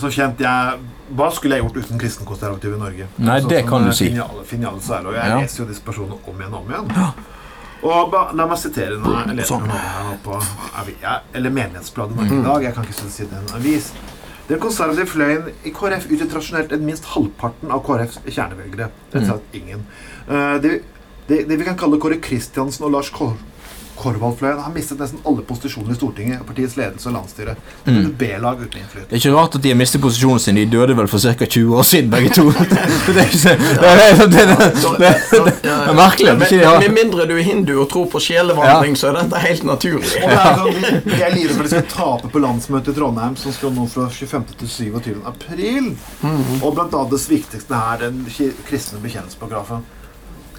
som kjente jeg, hva skulle jeg gjort uten kristenkonservative i Norge? Nei, så, det som, kan du si. Finale, finale særlig, og jeg Ja. leser jo disse personene om igjen og om igjen. Og ba, La meg sitere noe jeg leser Sånn. her på avi- eller Menighetsbladet Norge i dag. Jeg kan ikke si det er en avis. Den konservative fløyen i KrF utgjør tradisjonelt minst halvparten av KrFs kjernevelgere. Rett og slett ingen. Uh, det, det, det vi kan kalle Kåre Kristiansen og Lars Kor Korvald-fløyen har mistet nesten alle posisjoner i Stortinget, partiets ledelse og landstyre. Det er B-lag uten innflytelse. Det er ikke rart at de har mistet posisjonen sin. De døde vel for ca. 20 år siden, begge to. det, er ikke, det, er- det, er merkelig ikke de Med, har med mindre du er hindu og tror på sjelevandring, så er dette helt naturlig. Jeg det sånn, de, de er livredd for at de skal tape på landsmøtet i Trondheim, som skal nå fra 25. til 27. april. Og blant annet det viktigste her, den kristne bekjennelsesparagrafen.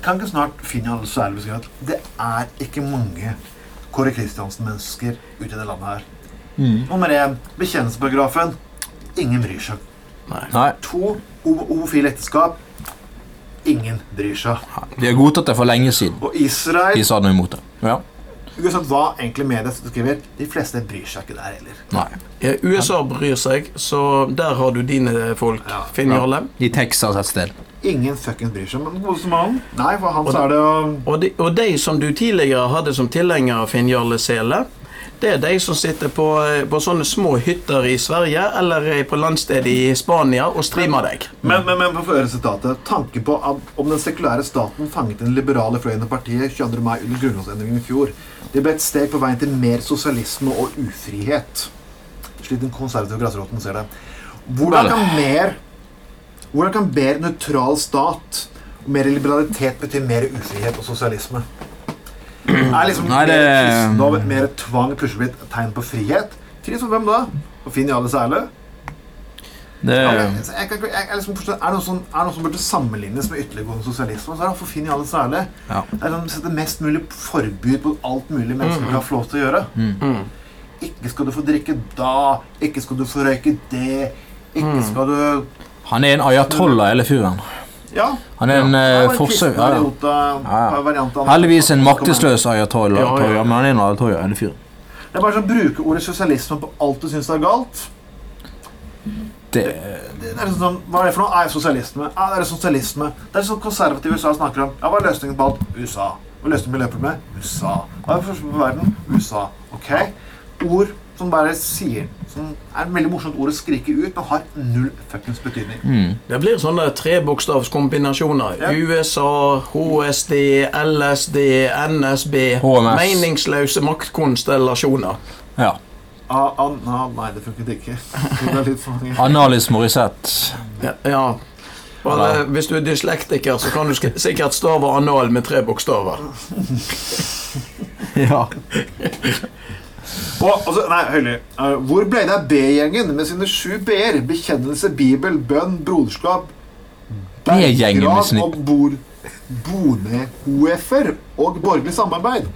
Kan ikke snart finne alle særlig beskrevet. Det er ikke mange Kåre Kristiansen-mennesker ute i det landet her. Nummer én bekjennelsesparagrafen. Ingen bryr seg. Nei, To homo- homofile ekteskap. Ingen bryr seg. de har godtatt det for lenge siden. Og Israel De sa noe imot det. Ja. Uansett hva egentlig media skriver, de fleste bryr seg ikke der heller. Nei. Ja, USA bryr seg, så der har du dine folk, Ja. Finn Jarle. I Texas et sted. Ingen fuckings bryr seg. Men Godestemann? Nei, for han Og så er det jo Og de, og de som du tidligere hadde som tilhenger av Finn Jarle Sele, det er de som sitter på, på sånne små hytter i Sverige eller på landstedet i Spania og streamer deg. Men, men, men for å høre sitatet Tanken på at om den sekulære staten fanget den liberale fløyen av partiet 22. mai under grunnlovsendringen i fjor. Det ble et steg på veien til mer sosialisme og ufrihet. Slik den konservative grasroten ser det. Hvordan kan mer Hvordan kan mer nøytral stat og mer liberalitet bety mer ufrihet og sosialisme? Er liksom Nei, det- mer kristendom, mer tvang plutselig blitt et tegn på frihet? Frihet for hvem da? Og Finn Jarle Særle? Det, Ja, jeg, jeg, jeg, jeg liksom forstår, er, det noe som, er noe som burde sammenlignes med ytterliggående sosialisme? Så er det for Finn Jarle Særle. Ja. Det er sånn, Sette mest mulig forbud på alt mulig mennesker kan har lov til å gjøre. Mm. Ikke skal du få drikke da, ikke skal du få røyke det, ikke skal du han er en ayatollah, hele fyren. Ja. Han er en ja. eh, forsøk ja, ja. Ja, ja. Heldigvis en maktesløs ayatollah, Ja, ja, ja. men han er en ayatollah, hele fyren. Det er bare sånn bruke ordet sosialisme på alt du syns er galt. Det, Det er liksom sånn, Hva er det for noe? Er sosialisme? Er det sosialisme. Det er sånn konservative USA snakker om. Ja, Hva er løsningen på alt? USA. Hva er løsningen på miljøproblemet? USA. Hva er det første på verden? USA. Ok? Ord som bare sier Som er veldig morsomt ord å skrike ut, men har null fuckings betydning. mm. Det blir sånne trebokstavskombinasjoner. Ja. USA, HSD, LSD, NSB. HMS. Meningsløse maktkonstellasjoner. Ja. Ah, an, ah, nei, det funket ikke. Det er litt for mange. Analis Morissette. Ja. ja. Bare, hvis du er dyslektiker, så kan du sk- sikkert stave anal med tre bokstaver. Ja. Og, altså, nei, Høyli. eh, hvor ble det av B-gjengen med sine sju B-er? Bekjennelse, Bibel, bønn, broderskap, B-gjengen berggrav sine- og bor, bonehoefer og borgerlig samarbeid.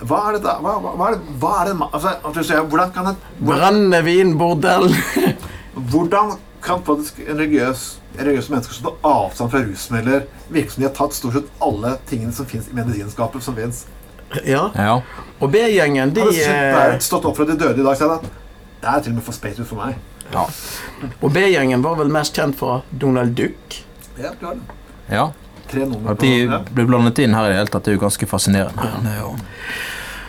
Hva er det da? Hva, hva, hva er det, hva er det altså, Hvordan kan, et, Brennevinbordell! Hvordan kan faktisk en religiøs, religiøse mennesker som tar avstand fra rusmidler, virke som de har tatt stort sett alle tingene som fins i medisinskapet som fins? Ja. ja. Og B-gjengen, de Hadde sett eh, stått opp fra de døde i dag, at det er til og med for speit ut for meg. Ja. Og B-gjengen var vel mest kjent fra Donald Duck. Ja, du har det. ja. At de ble blandet inn her i det hele tatt, det er jo ganske fascinerende. Er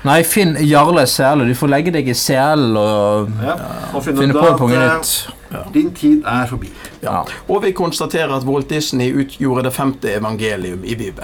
Nei, Finn Jarle Sele. Du får legge deg i selen og Ja, og finne, finne på noe en punkt eh. Din tid er forbi. Ja. Og vi konstaterer at Walt Disney utgjorde det femte evangelium i Bibelen.